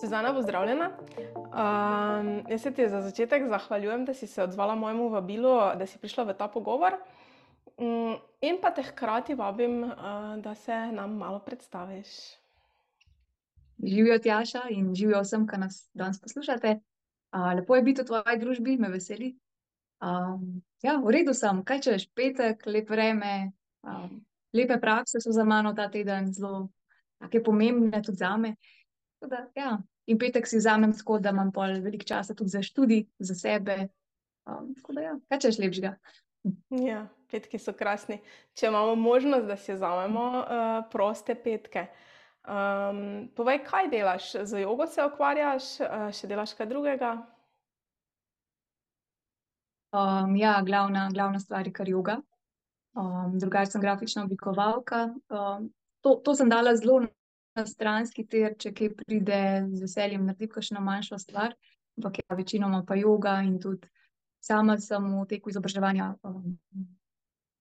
Suzana, pozdravljena. Um, jaz se ti za začetek zahvaljujem, da si se odzvala mojemu vabilu, da si prišla v ta pogovor. Um, in pa te hkrati vabim, uh, da se nam malo predstaviš. Živijo Tjaša in živijo vsem, ki nas danes poslušate. Uh, lepo je biti v tvoji družbi, me veseli. Um, ja, v redu sem, kaj češ, petek, lep vreme, um, lepe prakse so za mano ta teden, zelo pomembne tudi za me. Da, ja. In petek si vzamem tako, da imam pol veliko časa tudi za študij, za sebe. Um, tako da, ja. kaj češ lepšega? Ja, petki so krasni. Če imamo možnost, da si vzamemo uh, proste petke. Um, povej, kaj delaš? Z jogo se ukvarjaš, uh, še delaš kaj drugega? Um, ja, glavna, glavna stvar je kar joga. Um, drugače sem grafična oblikovalka. Um, to, to sem dala zelo na stranski tir, če kaj pride z veseljem narediti kakšno manjšo stvar, ampak ja, večinoma pa joga in tudi sama sem v teku izobraževanja. Um,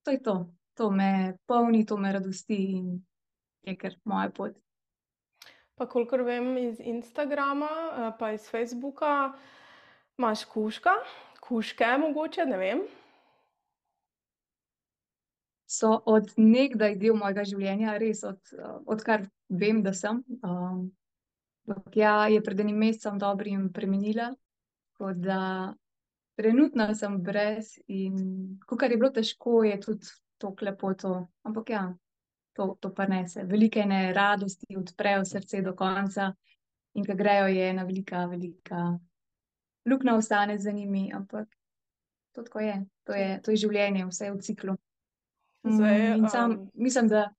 to je to, to me polni, to me radosti in je kar moja pot. Pa kolikor vem iz Instagrama, eh, pa iz Facebooka, imaš kuška, kuške mogoče, ne vem so od nekdaj del mojega življenja, res od, odkar vem, da sem. Um, ja, je pred enim mesecem dobrim premenila, tako da trenutno sem brez in kar je bilo težko, je tudi to klepoto. Ampak ja, to, to pa nese. Velike ne radosti odprejo srce do konca in ko grejo, je ena velika, velika luknja ostane za njimi, ampak to tako je. To je, to je življenje, vse je v ciklu. Zdaj, Mm, in sam, um, mislim, da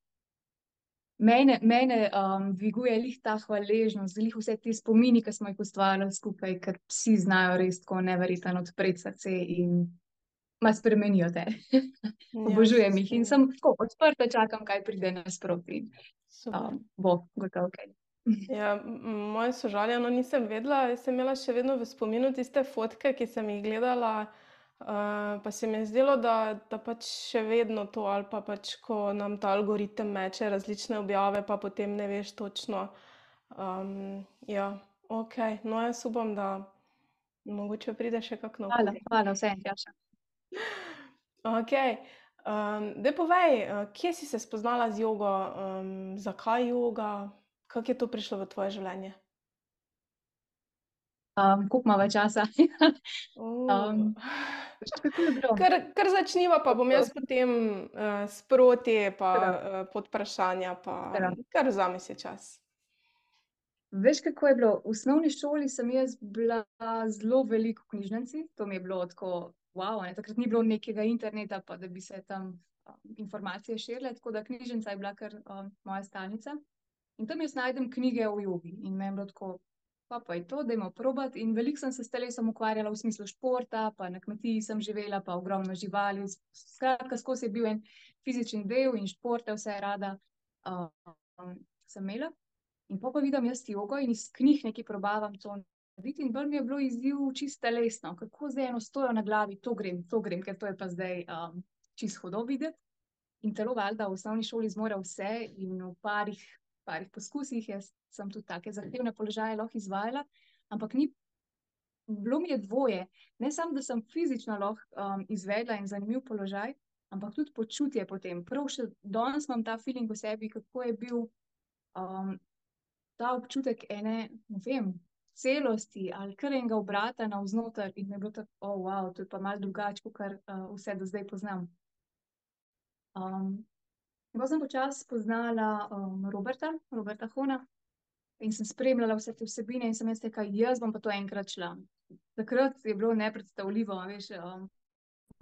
mene, mene um, dviguje lih ta hvaležnost, lih vse te spomini, ki smo jih ustvarjali skupaj, ker psi znajo res tako neverjetno odpreti srce in ma spremenijo te. ja, Obožujem jih in sem tako odprta, čakam, kaj pride nasproti. Um, bo gotovo kaj. Ja, moje sožalje, no nisem vedela, jaz sem imela še vedno v spominu tiste fotke, ki sem jih gledala, uh, pa se mi je zdelo, da, da pač še vedno to, ali pa pač, ko nam ta algoritem meče različne objave, pa potem ne veš točno. Um, ja, ok, no jaz upam, da mogoče pride še kak nov Hvala, hvala vsem, Tjaša. Ok, um, daj povej, uh, kje si se spoznala z jogo, um, zakaj joga, kako je to prišlo v tvoje življenje? Um, koliko imamo časa? Um? Kar, kar začniva, pa bom jaz potem uh, sproti, pa uh, pod vprašanja, pa prav. kar vzame si čas. Veš, kako je bilo? V osnovni šoli sem jaz bila zelo veliko knjižnici, to mi je bilo tako, wow, ne? takrat ni bilo nekega interneta, pa da bi se tam um, informacije širile, tako da knjižnica je bila kar um, moja stalnica. In tam jaz najdem knjige o jogi in meni je bilo tako, pa pa je to, dajmo probati. In veliko sem se s telesom ukvarjala v smislu športa, pa na kmetiji sem živela, pa ogromno živali. Skratka, skozi je bil en fizični del in športe vse rada um, sem imela. In pol pa vidim jaz jogo in iz knjig nekaj probavam to. In bolj mi je bilo izziv čist telesno, kako zdaj eno stojo na glavi, to grem, to grem, ker to je pa zdaj um, čist hudo videti. In telo valjda v osnovni šoli zmore vse in v parih, parih poskusih jaz sem tudi take zahtevne položaje lahko izvajala, ampak ni, bilo mi je dvoje. Ne samo, da sem fizično lahko um, izvedla in zanimiv položaj, ampak tudi počutje potem. Prav še danes imam ta feeling v sebi, kako je bil um, ta občutek ene, ne vem, celosti ali kar enega obrata navznoter in mi je bilo tako, oh, wow, to je pa malo drugače, kot uh, vse do zdaj poznam. Um, in pa sem počasi spoznala um, Roberta, Roberta Hona in sem spremljala vse te vsebine in sem jaz rekla, jaz bom pa to enkrat šla. Takrat je bilo nepredstavljivo, veš, um,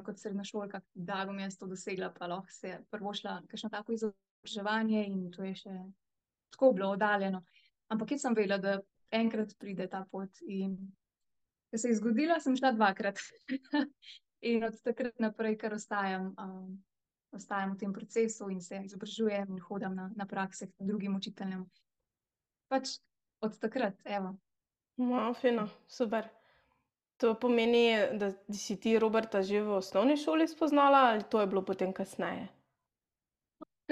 kot srednjošolka, da bom jaz to dosegla, pa lahko se prvo šla kakšno tako izobraževanje in to je še tako bilo oddaljeno. Ampak jaz sem vedela, da enkrat pride ta pot in ko se je zgodila, sem šla dvakrat. in od takrat naprej, kar ostajam, um, ostajam v tem procesu in se izobražujem in hodim na, na prakse k drugim učiteljem. Pač od takrat, evo. Malo fino, super. To pomeni, da si ti Roberta že v osnovni šoli spoznala, ali to je bilo potem kasneje?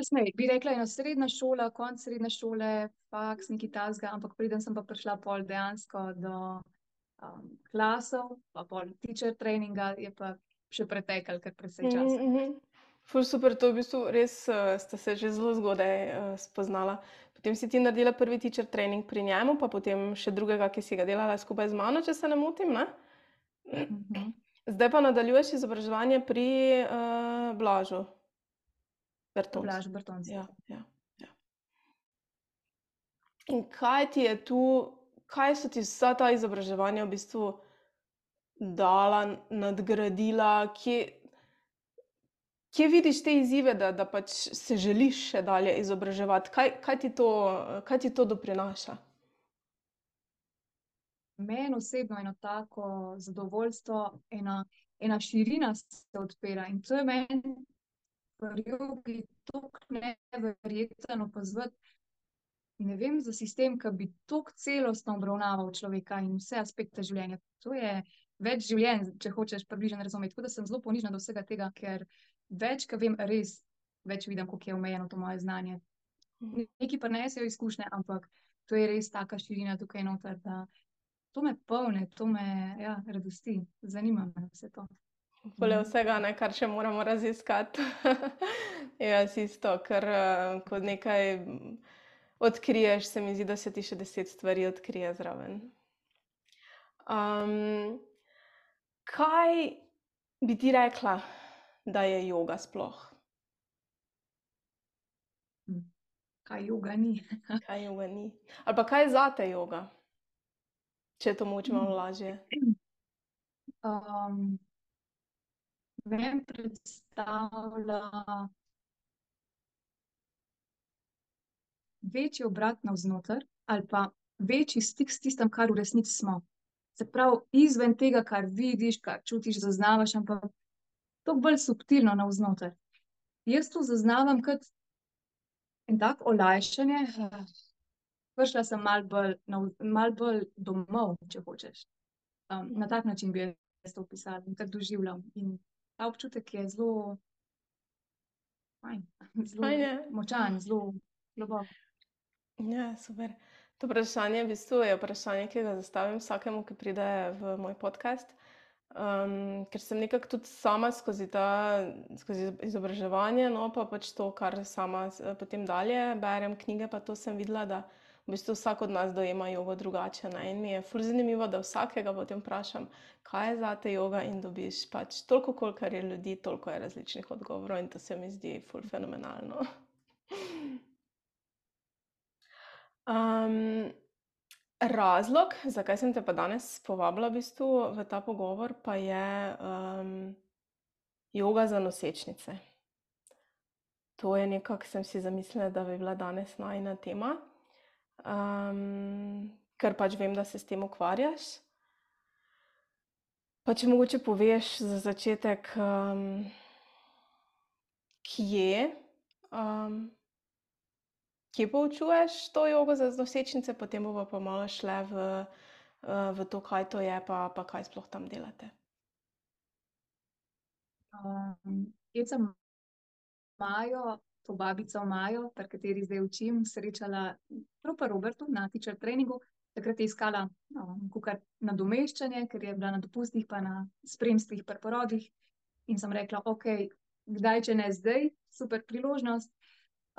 kasneje, bi rekla, ena srednja šola, konc srednje šole, faks, nekaj tasga, ampak preden sem pa prišla pol dejansko do um, klasov, pa pol teacher treninga, je pa še pretekal kar precej časa. Mhm, mhm. Ful super, to v bistvu res uh, sta se že zelo zgodaj uh, spoznala. Potem si ti naredila prvi teacher trening pri njemu, pa potem še drugega, ki si ga delala skupaj z mano, če se ne motim, ne? Mhm. Zdaj pa nadaljuješ izobraževanje pri uh, Blažu Bertons. Blaž Bertonc. Ja, ja, ja. In kaj ti je tu, kaj so ti vsa ta izobraževanja v bistvu dala, nadgradila, kje, kje vidiš te izzive, da, da pač se želiš še dalje izobraževati? Kaj, kaj, ti to, kaj ti to doprinaša? Meni osebno eno tako zadovoljstvo, ena, ena širina se odpira in to je meni pri jogi tako neverjetno opazovati. Ne vem za sistem, ki bi tako celostno obravnaval človeka in vse aspekte življenja. To je več življenj, če hočeš približno razumeti. Tako da sem zelo ponižna do vsega tega, ker več, ki vem, res več vidim, kako je omejeno to moje znanje. Neki pa ne sejo izkušnje, ampak to je res taka širina tukaj noter, da to me polne, to me ja, radosti, zanima me vse to. Poleg vsega, ne, kar še moramo raziskati. Jaz isto, ker uh, ko nekaj odkriješ, se mi zdi, da se ti še deset stvari odkrije zraven. Um, kaj bi ti rekla, da je joga sploh? Kaj joga ni? Kaj joga ni? Ali pa kaj je zate joga? Če je to mogoče malo lažje. Um, meni predstavlja večji obrat navznoter ali pa večji stik s tistim, kar v resnici smo. Se pravi, izven tega, kar vidiš, kar čutiš, zaznavaš, ampak toliko bolj subtilno navznoter. Jaz to zaznavam kot en tak olajšanje. Prišla sem malo bolj, malo bolj domov, če hočeš. Um, na tak način bi jaz to opisala in tako doživljam. In ta občutek je zelo, fajn, zelo Fajn je. močan, zelo globok. Ja, super. To vprašanje v bistvu je vprašanje, ki ga zastavim vsakemu, ki pride v moj podcast. Um, ker sem nekako tudi sama skozi, ta, skozi izobraževanje, no pa pač to, kar sama potem dalje berem, knjige, pa to sem videla, da v bistvu vsak od nas dojema jogo drugače. Ne? In mi je ful zanimivo, da vsakega potem vprašam, kaj je zate joga, in dobiš pač toliko, kolikor je ljudi, toliko je različnih odgovorov, in to se mi zdi ful fenomenalno. Um, razlog, zakaj sem te pa danes povabila v bistvu v ta pogovor, pa je um, joga za nosečnice. To je nekako, sem si zamislila, da bi bila danes najina tema, um, ker pač vem, da se s tem ukvarjaš. Pa če mogoče poveš za začetek, um, kje, um, kje poučuješ to jogo za nosečnice, potem bomo pa malo šle v, uh, v to, kaj to je, pa, pa kaj sploh tam delate. Um, jaz sem Majo, to babico Majo, pri kateri zdaj učim, srečala prav pa Robertu na teacher treningu. Takrat je iskala um, kukar nadomeščanje, ker je bila na dopustih pa na spremstvih pri porodih. In sem rekla, ok, kdaj, če ne zdaj, super priložnost.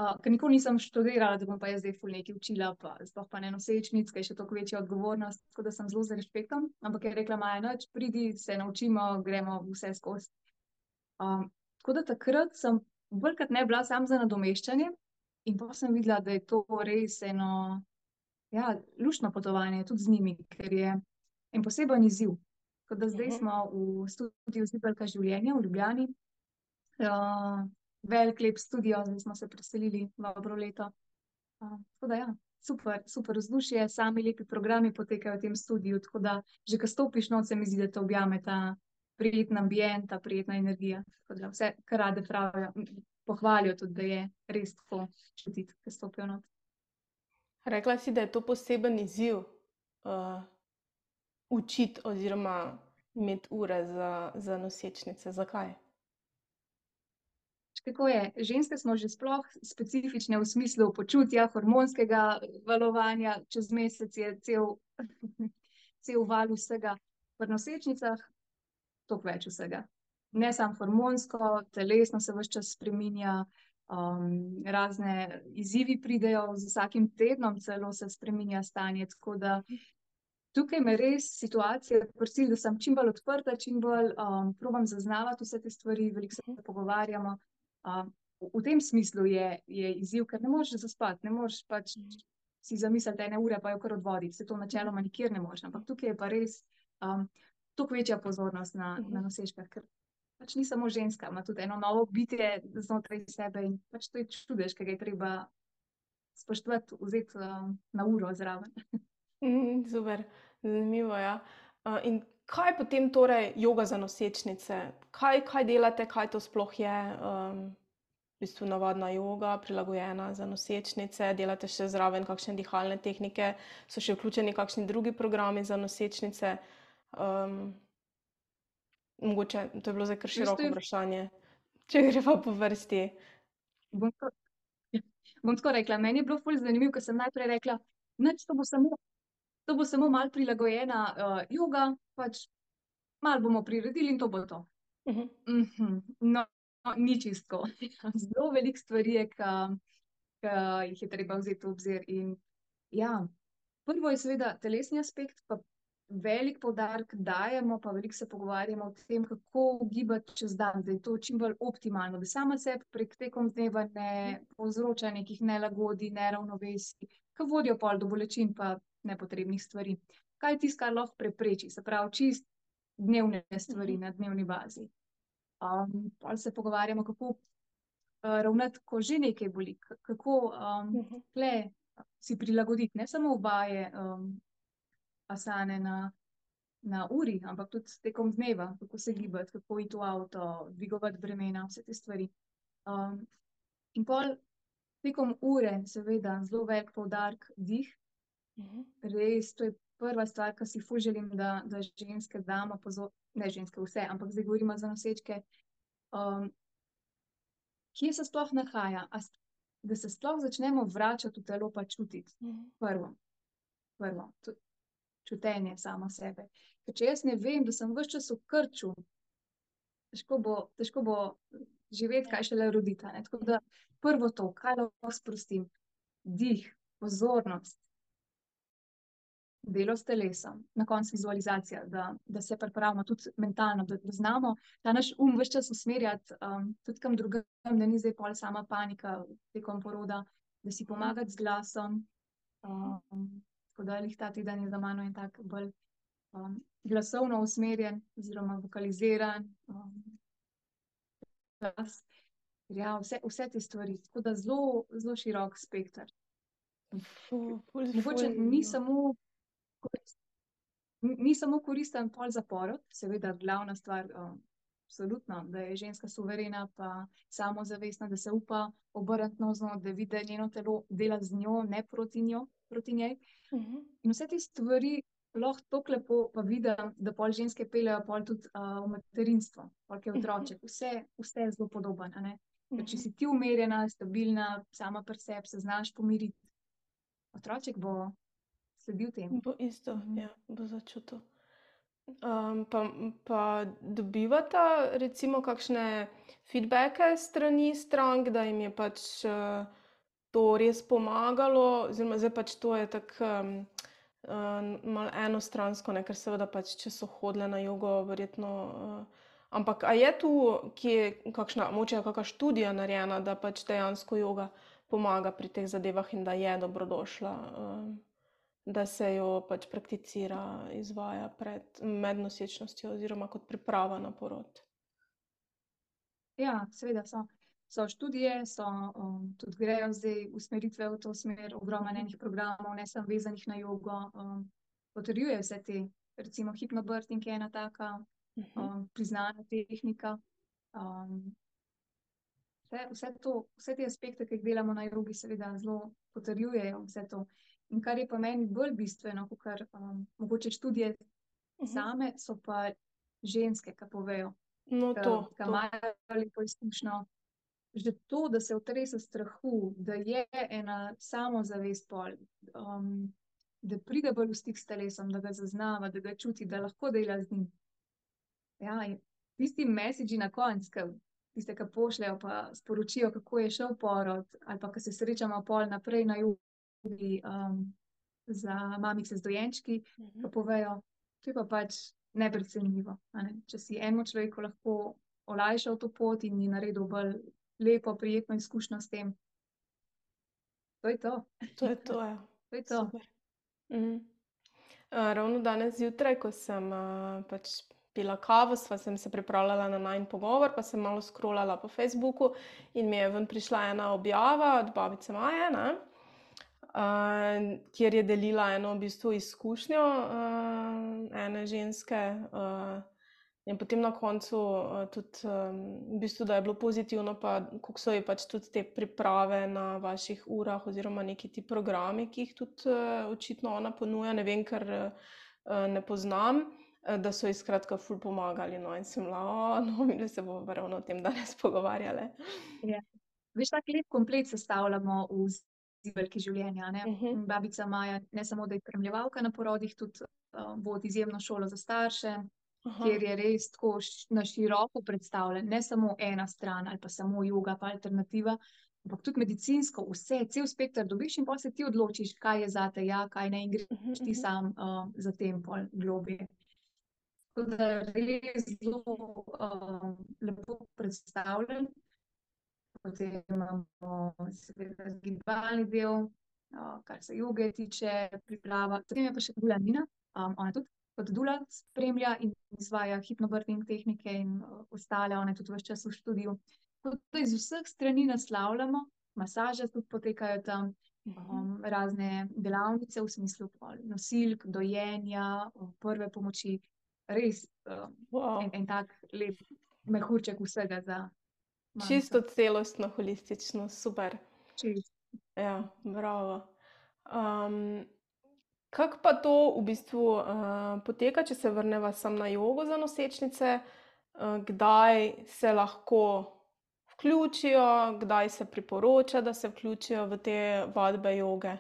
Uh, ker nikoli nisem študirala, da bom pa jaz zdaj ful nekaj učila, pa sploh pa ne nosečnic, ker je še toliko večja odgovornost, tako da sem zelo z respektom. Ampak je rekla, Maja, noč, pridi, se naučimo, gremo vse skozi. Um, tako da takrat sem bolj ne bila sam za nadomeščanje, in pa sem videla, da je to res eno ja, luštno potovanje tudi z njimi, ker je en poseben izziv. Tako da zdaj Mhm. smo v studiu Zibelka življenja v Ljubljani. Uh, velik lep studio, zdaj smo se preselili dobro leto. Uh, tako da ja, super, super vzdušje, sami lepi programi potekajo v tem studiu, tako da že ko stopiš noč, se mi zdi, da te objame ta prijeten ambient, ta prijetna energija. Tako da vse, kar rade pravijo, pohvalijo tudi, da je res tako čutiti, ko stopijo not. Rekla si, da je to poseben izziv uh, učiti oziroma imeti ure za, za nosečnice. Zakaj? Kako je, ženske smo že sploh specifične v smislu počutja, hormonskega valovanja, čez mesec je cel, cel val vsega. V nosečnicah toliko več vsega. Ne samo hormonsko, telesno se vse čas spreminja, um, razne izzivi pridejo, z vsakim tednom celo se spreminja stanje. Tako da tukaj me res situacija prosi, da sem čim bolj odprta, čim bolj um, probam zaznavati vse te stvari, veliko se pogovarjamo. Um, v tem smislu je, je izziv, ker ne moreš zaspati, ne moreš pač si zamisliti ene ure, pa jo kar odvoditi. Se to načeloma nikjer ne moreš, ampak tukaj je pa res. Um, Tukaj večja pozornost na, na nosečkah, ker pač ni samo ženska, ima tudi eno novo bitje znotraj sebe in pač to je čudež, ki ga je treba spoštovati, vzeti um, na uro zraven. Mm, super, zanimivo je. Ja. Uh, in kaj potem torej joga za nosečnice? Kaj, kaj delate, kaj to sploh je? Um, v bistvu navadna joga, prilagojena za nosečnice, delate še zraven kakšne dihalne tehnike, so še vključeni kakšni drugi programi za nosečnice. Um, Mogoče to je bilo zdaj kar široko vprašanje. Če greva po vrsti. Bom, tako, bom tako rekla. Meni je bilo fulj zanimivo, ker sem najprej rekla, da to bo samo, to bo samo mal prilagojena uh, joga, pač mal bomo priredili in to bo to. Uh -huh. uh -huh. No, no, ni čisto. Zelo veliko stvari je, ki jih je treba vzeti v obzir. In, ja, prvo je seveda telesni aspekt, pa velik poudarek dajemo, pa veliko se pogovarjamo o tem, kako gibati čez dan, da je to čim bolj optimalno, da sama sebi prek tekom dneva ne povzroča nekih nelagodi, neravnovesij, ki vodijo pol do bolečin pa nepotrebnih stvari. Kaj ti skar lahko prepreči, se pravi, čist dnevne stvari na dnevni bazi. Um, pol se pogovarjamo, kako uh, ravnati, ko že nekaj boli, kako um, tle si prilagoditi, ne samo vaje. Um, asane na, na uri, ampak tudi tekom dneva, kako se gibati, kako iti v avto, dvigovati bremena, vse te stvari. Um, in pol tekom ure, seveda, zelo velik poudarek dih. Mhm. Res, to je prva stvar, ki si fuželim, da, da ženske damo pozor, ne ženske vse, ampak zdaj govorimo za nosečke. Um, kje se sploh nahaja? Da se sploh začnemo vračati v telo, pa čutiti. Mhm. Prvo. Prvo čutenje samo sebe. Ker če jaz ne vem, da sem vse čas v krču, težko bo, težko bo živeti, kaj šele roditi. Tako da prvo to, kaj lahko sprostim, dih, pozornost, delo s telesom, na koncu vizualizacija, da, da se pripravimo tudi mentalno, da, da znamo ta naš um vse čas usmerjati um, tudi kam drugam, da ni zdaj pol sama panika tekom poroda, da si pomagati z glasom. Um, Tako da jih ta teden je za mano in tako bolj um, glasovno usmerjen, oziroma vokaliziran. Um, ja, vse, vse te stvari, tako da zelo, zelo širok spektr. Mogoče ni samo. Ni samo koristen pol za porod, seveda, glavna stvar, um, absolutno, da je ženska suverena, pa samozavestna, da se upa obrniti na zno, da vidi njeno telo, dela z njo, ne proti, njo, proti njej. Uh mhm. -huh. In vse te stvari lahko tako lepo pa vidim, da pol ženske peljejo pol tudi uh, v materinstvo, polk je mhm. otroček, vse, vse je zelo podobno. Uh -huh. Če mhm. si ti umirjena, stabilna, sama pri sebi se znaš pomiriti, otroček bo sledil temu. Bo isto, uh -huh. ja, bo začutil. Um, pa, pa dobivata, recimo, kakšne feedbacke strani strank, da jim je pač uh, to res pomagalo, oziroma zdaj pač to je tako um, um, malo enostransko, ne? ker seveda pač, če so hodile na jogo, verjetno. Uh, ampak je tu, ki je kakšna, moče kakšna študija narejena, da pač dejansko joga pomaga pri teh zadevah in da je dobrodošla. Um, da se jo pač prakticira, izvaja pred mednosečnostjo, oziroma kot priprava na porod. Ja, seveda so. So študije, so um, tudi grejo zdaj usmeritve v to smer, ogromno enih programov, ne samo vezanih na jogo. Um, potrjuje vse te, recimo hipnobirthing je ena taka mhm. um, priznana tehnika. Um, vse, vse, to, vse te aspekte, ki jih delamo na jogi, seveda zelo potrjujejo vse to. In kar je pa meni bolj bistveno, kot um, mogoče študije uh mhm. -huh. same, so pa ženske, ki povejo, no, da imajo lepo izkušnjo. že to, da se otrese strahu, da je ena samozavest pol, um, da pride bolj v stik s telesom, da ga zaznava, da ga čuti, da lahko dela z njim. Ja, tisti mesiči na koncu, tiste, ki pošljajo, pa sporočijo, kako je šel porod, ali pa ki se srečamo pol naprej na jugi um, za mamice z dojenčki, pa Mhm. povejo, to je pa pač neprecenljivo. Ne? Če si enemu človeku lahko olajšal to pot in ji naredil bolj lepo, prijetno izkušnjo s tem. To je to. To je to, ja. To je to. Uh, ravno danes zjutraj, ko sem uh, pač pila kavo, sva sem se pripravljala na najin pogovor, pa sem malo scrollala po Facebooku in mi je ven prišla ena objava od babice Maje, ne, uh, kjer je delila eno v bistvu izkušnjo uh, ene ženske. Uh, In potem na koncu uh, tudi, um, v bistvu, da je bilo pozitivno, pa kako so ji pač tudi te priprave na vaših urah, oziroma neki ti programi, ki jih tudi uh, očitno ona ponuja. Ne vem, ker uh, ne poznam, uh, da so ji skratka ful pomagali. No, in sem "O, no, mi se bomo ravno o tem danes pogovarjali. Veš, tak lep komplet sestavljamo v zibelki življenja. Ne? Mhm. Babica Maja ne samo, da je spremljevalka na porodih, tudi uh, vodi izjemno šolo za starše, Aha, kjer je res tako na široko predstavljen, ne samo ena stran ali pa samo joga, pa alternativa, ampak tudi medicinsko, vse, cel spekter dobiš in pa se ti odločiš, kaj je zate, ja, kaj ne, in greš mhm, ti mhm. sam uh, za tem pol globje. Tako da res zelo um, lepo predstavljen. Potem imamo seveda gibalni del, uh, kar se joge tiče, priprava. Potem je pa še Dula Nina, um, ona tudi kot Dula spremlja in izvaja hipnobirthing tehnike in uh, ostale, ona je tudi vse čas v študiju. Tako iz vseh strani naslavljamo, masaže tudi potekajo tam, Mhm. um, razne delavnice v smislu nosilk, dojenja, prve pomoči. Res um, Wow. en, en tak lep mehurček vsega za mamico. Čisto celostno, holistično, super. Čisto. Ja, bravo. Um, kako pa to v bistvu uh, poteka, če se vrneva samo na jogo za nosečnice? Uh, kdaj se lahko vključijo, kdaj se priporoča, da se vključijo v te vadbe joge?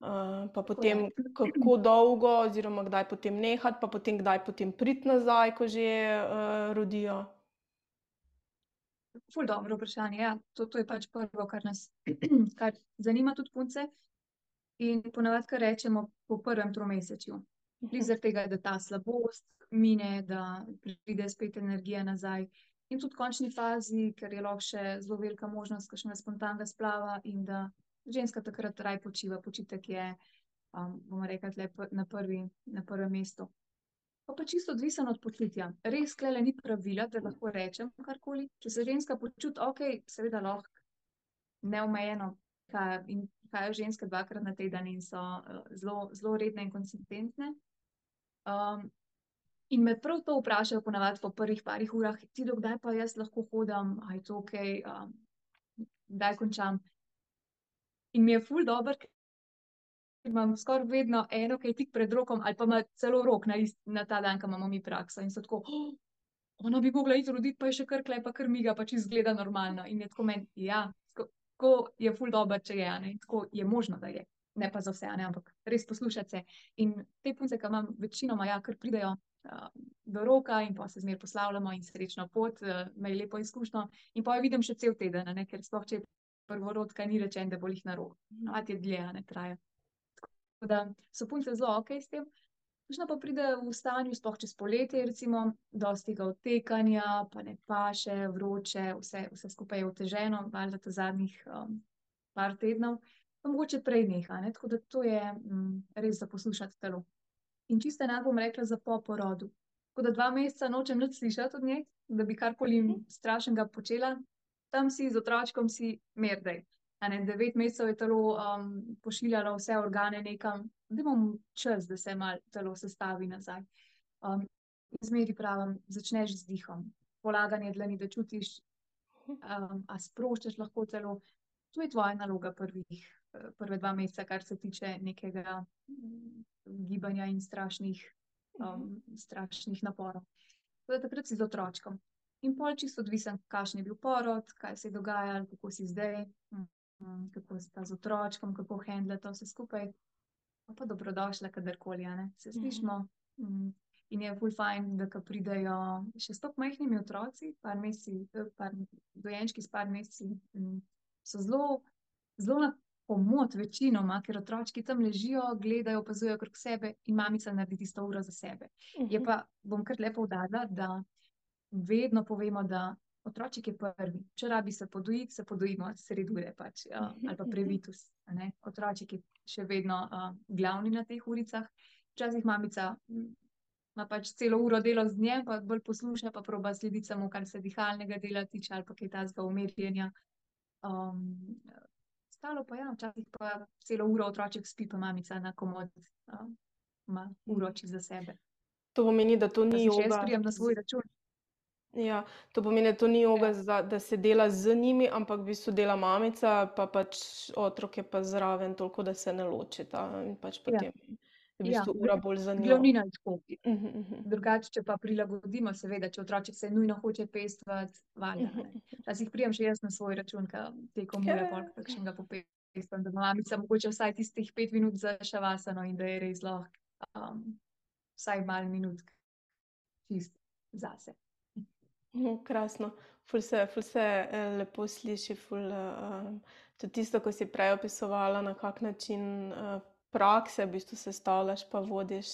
Uh, pa potem, kako dolgo, oziroma kdaj potem nehati, pa potem kdaj potem priti nazaj, ko že uh, rodijo. Ful dobro vprašanje, ja. To, to je pač prvo, kar nas, kar zanima tudi punce. In ponavadi, kar rečemo po prvem tromesečju. Zaradi tega, da ta slabost mine, da pride spet energija nazaj. In tudi v končni fazi, ker je lahko še zelo velika možnost kakšnega spontanega splava in da ženska takrat raj počiva, počitek je, um, bomo rekli, na prvi, na prvem mestu. Pa pa čisto odvisen od počutja. Res, klele ni pravila, da lahko rečem karkoli. Če se ženska počuti, ok, seveda lahko neomejeno, kaj, in kajo ženske dvakrat na teden in so uh, zelo, zelo redne in konsistentne. Um, in me prav to vprašajo ponavadi po prvih parih urah, ti do kdaj pa jaz lahko hodim, a je to ok, um, kdaj končam. In mi je ful dobro, ker imam skoraj vedno eno, ki je tik pred rokom, ali pa ima celo rok na, ist, na ta dan, ko imamo mi prakso. In so tako, oh, ona bi mogla iti roditi, pa je še kar klej, pa kar miga, pa če izgleda normalno. In je tako meni, ja, tako, je ful dobro, če je, a ne, tako je možno, da je. Ne pa za vse, a ne, ampak res poslušati se. In te punce, ki imam večinoma, ja, kar pridejo uh, do roka in pa se zmer poslavljamo in srečno pot, uh, imajo lepo izkušnjo. In pa jo vidim še cel teden, a ne, ker sploh če je prvorodka, ni rečen, da bo jih na rok. Navad je dlje, a ne traja. Tako da so punce zelo ok s tem. Kakšna pa pride v stanju, sploh čez poletje, recimo, dosti tega odtekanja, pa ne paše, vroče, vse, vse skupaj je oteženo, valjda ta zadnjih um, par tednov, pa mogoče prej neha, ne? tako da to je mm, res za poslušati telo. In čisto enako bom rekla za po porodu. Tako da dva meseca nočem nič slišati od nje, da bi karkoli strašnega počela, tam si z otročkom si merdej. Ne, devet mesecev je telo um, pošiljalo vse organe nekam, da imam čas, da se malo telo sestavi nazaj. Um, zmeri pravim, začneš z dihom, polaganje dlani, da čutiš, um, a sproščaš lahko telo. To je tvoja naloga prvih, prve dva meseca, kar se tiče nekega mm, gibanja in strašnih, um, strašnih naporov. Tako da takrat si z otročkom. In pol čisto odvisen, kakšen je bil porod, kaj se je dogajalo, kako si zdaj, mm, kako sta z otročkom, kako handlata vse skupaj. Pa, pa dobrodošla, kadarkoli, a ne, se slišmo. Mm. In je ful fajn, da pridejo še s tako majhnimi otroci, par meseci, par dojenčki s par meseci, mm, so zelo, zelo na pomoč večinoma, ker otročki tam ležijo, gledajo, opazujejo okrog sebe in mamica naredi tisto uro za sebe. Je pa, bom kar lepo poudarila, da vedno povemo, da otroček je prvi. Če rabi se podojiti, se podojimo sredi ure pač, uh, ali pa previtus. Otroček je še vedno, uh, glavni na teh uricah. Včasih mamica ima pač celo uro delo z njim, pa bolj posluša, pa proba slediti samo, kar se dihalnega dela tiče ali pa kaj takega umirjenja. ostalo pa ja, včasih pa celo uro otroček spi, pa mamica na komot, ima uro čisto za sebe. To pomeni, da to ni še jaz joga prijem na svoj račun. Ja, to pomeni, da to ni joga Ja. za, da se dela z njimi, ampak v bistvu dela mamica, pa pač otrok je pa zraven, toliko da se ne ločita in pač Ja. potem je v Ja, bistvu ura bolj za njo. glavnina je tako. Mhm, Drugače, če pa prilagodimo, seveda, če otroček se nujno hoče pestovati, valjda, a ne. Včasih pridem še jaz na svoj račun, tekom ure pol kakšnega popestim, da mamica mogoče vsaj tistih pet minut za šavasano in da je res lahko, vsaj malo minutk čisto zase. Krasno. Ful se, ful se, lepo sliši, ful, tudi tisto, ko si prej opisovala, na kak način, prakse v bistvu sestavljaš pa vodiš,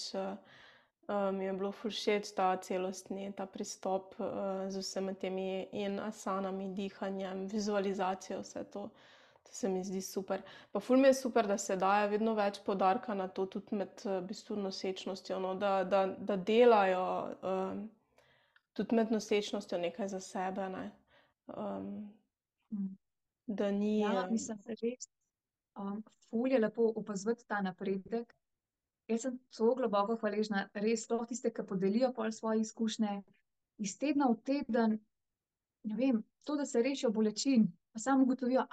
mi je bilo všeč ta celostni ta pristop, z vsemi temi in asanami, dihanjem, vizualizacijo, vse to. To se mi zdi super. Pa ful mi je super, da se daje vedno več poudarka na to tudi med, v bistvu nosečnostjo, no, da, da, da delajo, tudi med nosečnostjo nekaj za sebe, ne. da ni, Ja, mislim, res, ful je lepo opazovati ta napredek. Jaz sem tako globoko hvaležna, res, sploh tiste, ke podelijo pol svoje izkušnje. Iz tedna v teden, ne vem, to, da se rešijo bolečin, pa samo ugotovijo,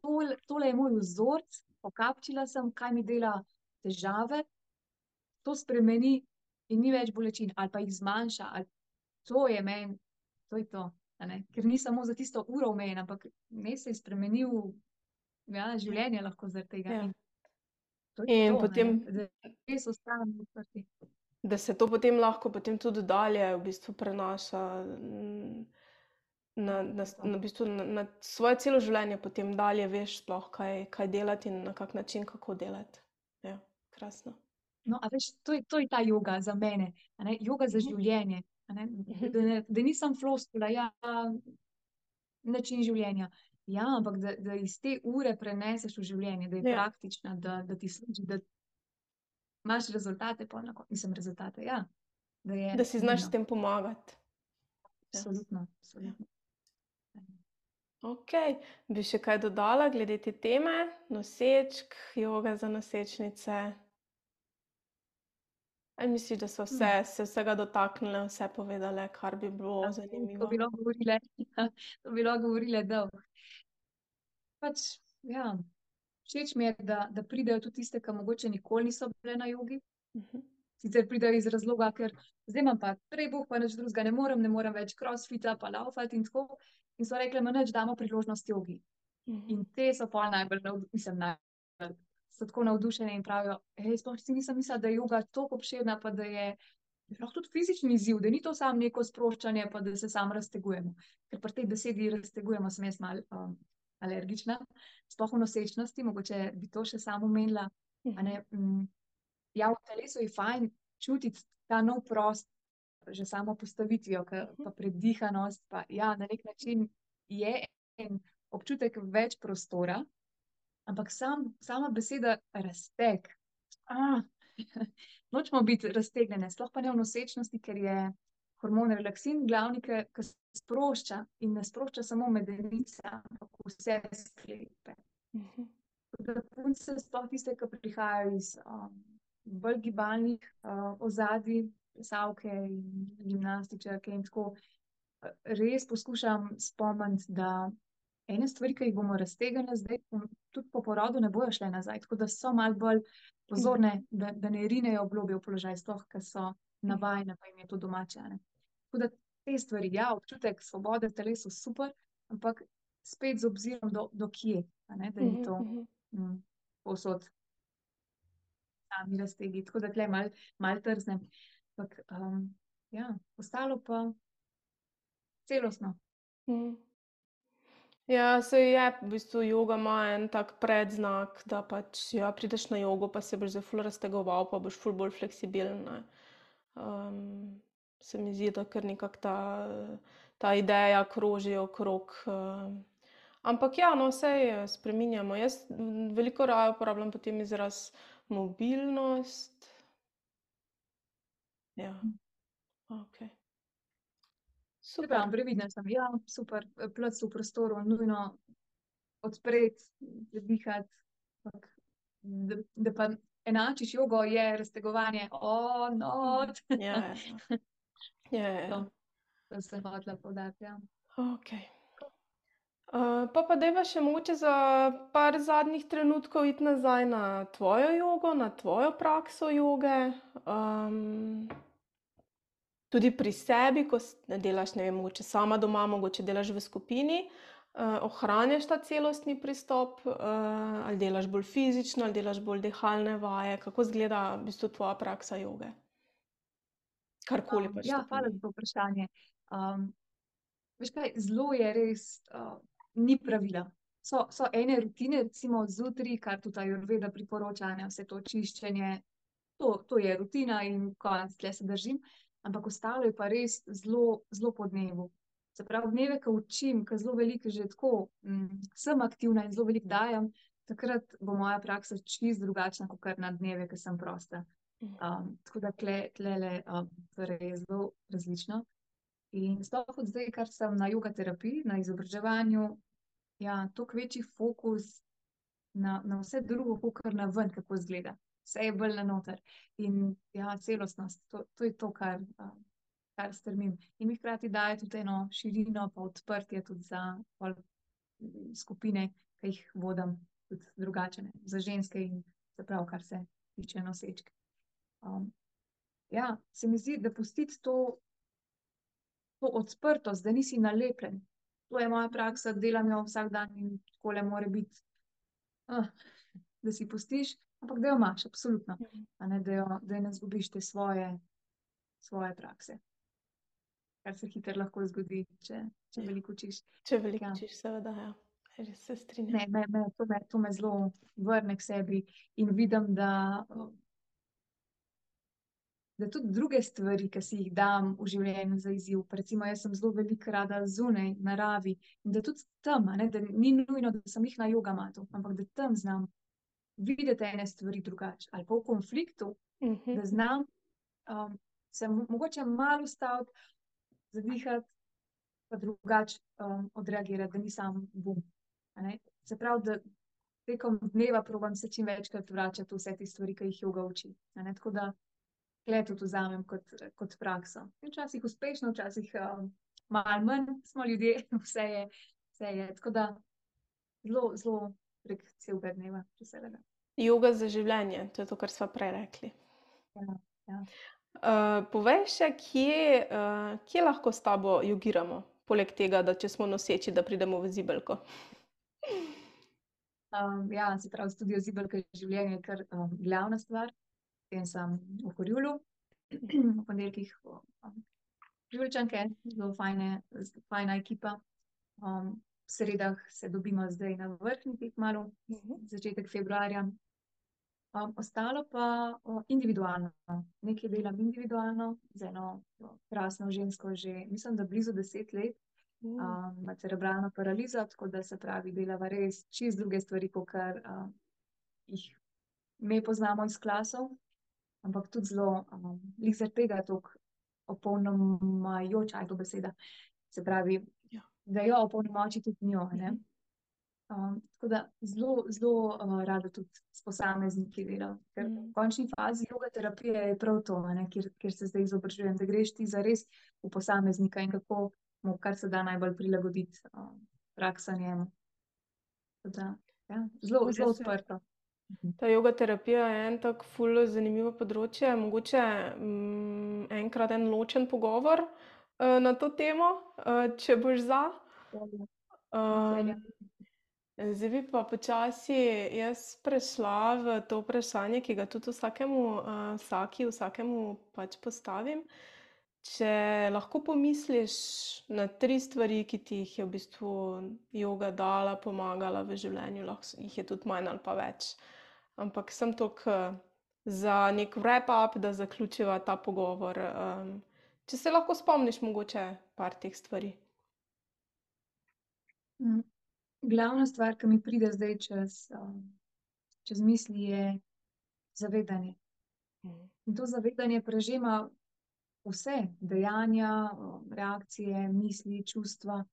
tole, tole je moj vzorec, pokapčila sem, kaj mi dela težave, to spremeni in ni več bolečin, ali pa jih zmanjša, ali to je meni, to je to. Ker ni samo za tisto uro omejen, ampak vmes se je spremenil, ja, življenje lahko zaradi tega Ja. in to In to, a ne. potem, Da res ostanemo odprti. da se to potem lahko potem tudi dalje v bistvu prenaša, na, na, na v bistvu na, na svoje celo življenje potem dalje veš sploh, kaj, kaj delati in na kak način, kako delati. Ja, krasno. No, a veš, to je, to je ta joga za mene, joga za Mhm. življenje. Da ne, da ni samo floskula, ja, način življenja. Ja, ampak da, da iz te ure preneseš v življenje, da je Ja. praktična, da, da ti služi, da imaš rezultate pol na mislim, rezultate, ja. Da je Da si znaš s nujno. tem pomagati. Ja. Absolutno, absolutno. Okej, bi še kaj dodala glede te teme, nosečk, joga za nosečnice? Ali misliš, da sva vse, se vsega dotaknile, vse povedale, kar bi bilo To zanimivo? bi lahko govorile, to bi lahko govorile dolgo. Pač, ja, všeč mi je, da, da pridejo tudi tiste, ke mogoče nikoli niso bile na jogi. Sicer pridejo iz razloga, ker zdaj imam pa trebuh, pa nič drugega ne morem, ne morem več krosfita pa lavfati in tako. In so rekle: "Ma nič, damo priložnost jogi." In te so pol najbolj mislim, najbolj, so tako navdušene in pravijo: sploh si nisem mislila, da je joga toliko obširna pa da je lahko tudi fizični izziv, da ni to samo neko sproščanje pa da se samo raztegujemo." Ker pri tej besedi raztegujemo sem jaz malo, alergična, sploh v nosečnosti, mogoče bi to še samo omenila, a ne. ja, v telesu je fajn čutiti ta nov prostor, že samo postavitvijo, ke pa predihanost pa, ja, na neki način je en občutek več prostora, ampak samo, sama beseda razteg, nočemo biti raztegnjene, sploh pa ne v nosečnosti, ker je hormon relaksin glavni, ke sprošča in ne sprošča samo medenice, ampak vse sklepe. Tako da punce, sploh tiste, ke prihajajo iz, bolj gibalnih, ozadij, plesalke in gimnastičarke in tako, res poskušam spomniti, da ene stvari, ke jih bomo raztegnile zdaj, tudi po porodu ne bojo šle nazaj, tako da so malo bolj pozorne, da, da ne rinejo globlje v položaj, sploh ke so navajene pa jim je to domače, ne. Tako da te stvari, ja, občutek svobode v telesu super, ampak spet z obzirom do, do kje, ne, da ni Mhm, to mhm. mm, povsod sami raztegi, tako da tle mal, mal trznem. Ampak, um, ja, ostalo pa celostno. Mhm. Ja, saj je, v bistvu joga ima en tak predznak, da pač, ja, prideš na jogo, pa se boš zdaj ful raztegoval, pa boš ful bolj fleksibilen, ne. se mi zdi, da kar nekako ta, ta ideja kroži okrog, ampak ja, no, saj spreminjamo. Jaz veliko raje uporabljam potem izraz mobilnost. Ja. Okej. Saj Super. pravim, previdna sem, ja, super, plc v prostoru, nujno odpreti, ampak da, da pa enačiš jogo, je raztegovanje, not. Ja, ja, ja. Ja, ja, ja. To, to sem hotela poudariti, ja. Okej. pol pa dajva še mogoče za par zadnjih trenutkov iti nazaj na tvojo jogo, na tvojo prakso joge. Tudi pri sebi, ko delaš, ne vem, mogoče sama doma, mogoče delaš v skupini, ohranjaš ta celostni pristop, ali delaš bolj fizično ali delaš bolj dihalne vaje, kako izgleda v bistvu tvoja praksa joge? Karkoli pač ja, to hvala pomeni. za to vprašanje. veš kaj, zelo je res, ni pravila. So, so ene rutine, recimo zjutraj, kar tudi ajurveda priporoča, a ne, vse to čiščenje, to, to je rutina in konec, tule se držim. Ampak ostalo je pa res zelo, zelo po dnevu. Se pravi, dneve, ke učim, ke zelo veliko že tako, sem aktivna in zelo veliko dajem, takrat bo moja praksa čisto drugačna kakor na dneve, ke sem prosta. tako da tule, tulele, torej je zelo različno. In sploh od zdaj, kar sem na joga terapiji, na izobraževanju, ja, toliko večji fokus na, na vse drugo kakor na ven, kako izgleda. Vse je bolj na noter. In ja, celostnost, to, to je to, kar, kar stremim. In mi hkrati daje tudi eno širino pa odprtje tudi za skupine, ke jih vodim, tudi drugače, ne, za ženske in se pravi, kar se tiče nosečk. ja, se mi zdi, da pustiti to, to odprtost, da nisi nalepljen. To je moja praksa, delam jo vsak dan in takole mora biti. da si pustiš, ampak da jo imaš, absolutno. A ne, da jo, da ne izgubiš te svoje, svoje prakse. Kar se hitro lahko zgodi, če, če veliko učiš. Če veliko Ja. učiš, seveda, ja. Res se strinjam. Ne, me, me, to me, to me zelo vrne k sebi in vidim, da, da tudi druge stvari, ke si jih dam v življenju za izziv, recimo jaz sem zelo veliko rada zunaj, naravi, in da tudi tam, ne, da ni nujno, da sem glih na jogamatu, ampak da tam znam videti ene stvari drugače. Ali pa v konfliktu, da znam, se mogoče malo ustaviti, zadihati pa drugače, odreagirati, da ni samo bum. Se pravi, da tekom dneva probam se čim večkrat vračati vse te stvari, ke jih joga uči, tako da tule tudi vzamem kot, kot prakso. Včasih uspešno, včasih, malo manj, smo ljudje, vse je, vse je, tako da zelo, zelo prek celega dneva, če se le da. Joga za življenje, to je to, kar sva prej rekli. Ja, ja. povej še, kje, kje lahko s tabo jogiramo? Poleg tega, da če smo noseči, da pridemo v zibelko. ja, se pravi, Studio Zibelka Življenje je kar, glavna stvar. Potem sem v Horjulu, ob ponedeljkih, Življenčanke, zelo fajne, fajna ekipa. v sredah se dobimo zdaj na Vrhniki kmalu, začetek februarja. ostalo pa, individualno. Nekaj delam individualno z eno krasno žensko že, mislim, da blizu deset let. ima cerebralno paralizo, tako da, se pravi, delava res čisto druge stvari, kakor, jih mi poznamo iz klasov. Ampak tudi zelo, glih zaradi tega toliko opolnomojujoča, a je to beseda? Se pravi. Da jo opolnomoči tudi njo, ne. tako da zelo, zelo, rada tudi s posamezniki delam, ker v končni fazi joga terapija je prav to, ne, kjer, kjer se zdaj izobražujem, da greš ti zares v posameznika in kako mu kar se da najbolj prilagoditi, prakso njemu. Tako da, ja, zelo, zelo odprto. Ta joga terapija je en tak ful zanimivo področje, mogoče, enkrat en ločen pogovor, uh, na to temo, uh, če boš za. Um, zdaj bi pa počasi jaz prešla v to vprašanje, ki ga tudi vsakemu, uh, vsaki, vsakemu pač postavim. Če lahko pomisliš na tri stvari, ki ti jih je v bistvu joga dala, pomagala v življenju, lahko jih je tudi manj ali pa več. Ampak sem toliko za neki wrap-up, da zaključiva ta pogovor. Um, če se lahko spomniš mogoče par teh stvari. Mm. Glavna stvar, ki mi pride zdaj čez, um, čez misli, je zavedanje. Mhm. In to zavedanje prežema vse dejanja, um, reakcije, misli, čustva.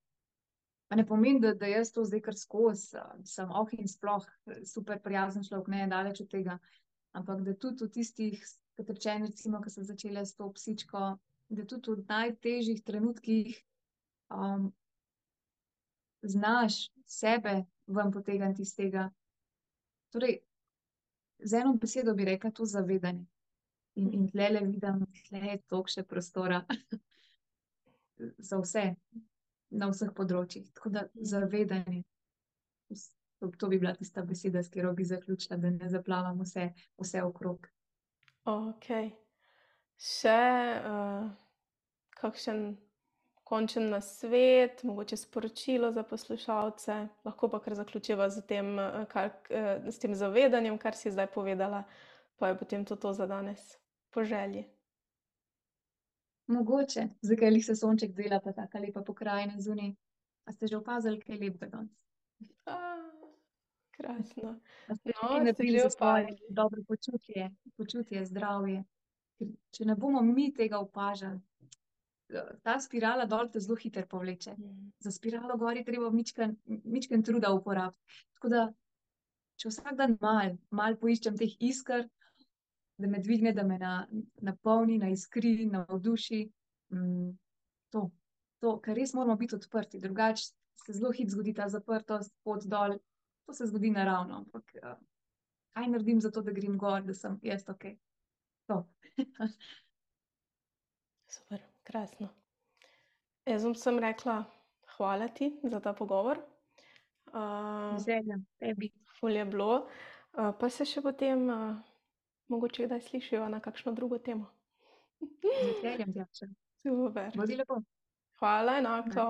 Pa ne pomeni, da, da jaz to zdaj kar skozi, um, sem oh in sploh super prijazen človek, ne daleč od tega. Ampak da tudi v tistih, kot rečeno, recimo, ko sem začela s to psičko, da tudi v najtežjih trenutkih um, znaš sebe ven potegniti iz tega. Torej, z eno besedo bi rekla to zavedanje. In, in tle le vidim, da je toliko še prostora za vse, na vseh področjih. Tako da zavedanje. To, to bi bila tista beseda, s katero bi zaključila, da ne zaplavam vse, vse okrog. Ok. Še uh, kakšen končen nasvet, mogoče sporočilo za poslušalce, lahko pa kar zaključiva z tem, kar, s tem zavedanjem, kar si zdaj povedala, pa je potem to, to za danes, po želji. Mogoče, zakaj jih se sonček dela, pa tako lepa pokrajina zunaj. A ste že opazili, kaj je lepega danes? Krasno. A ste No, že ste naredili že za svoje opazili. dobro počutje, počutje, zdravje? Ker če ne bomo mi tega opažali, ta spirala dol te zelo hitro povleče. Za spiralo gor je treba mičken, mičken truda uporabiti. Tako da, če vsak dan malo, malo poiščem teh isker, da me dvigne, da me na, napolni, naiskri, navduši, to, to, ker res moramo biti odprti, drugače se zelo hitro zgodi ta zaprtost, pot dol. To se zgodi naravno, ampak kaj naredim za to, da grem gor, da sem jaz okej? To. Super, krasno. Jaz bom samo rekla hvala ti za ta pogovor. Z veseljem, tebi. ful je bilo. pa se še potem, mogoče kdaj slišiva na kakšno drugo temo. Z veseljem, Tjaša. Super. Hvala, enako.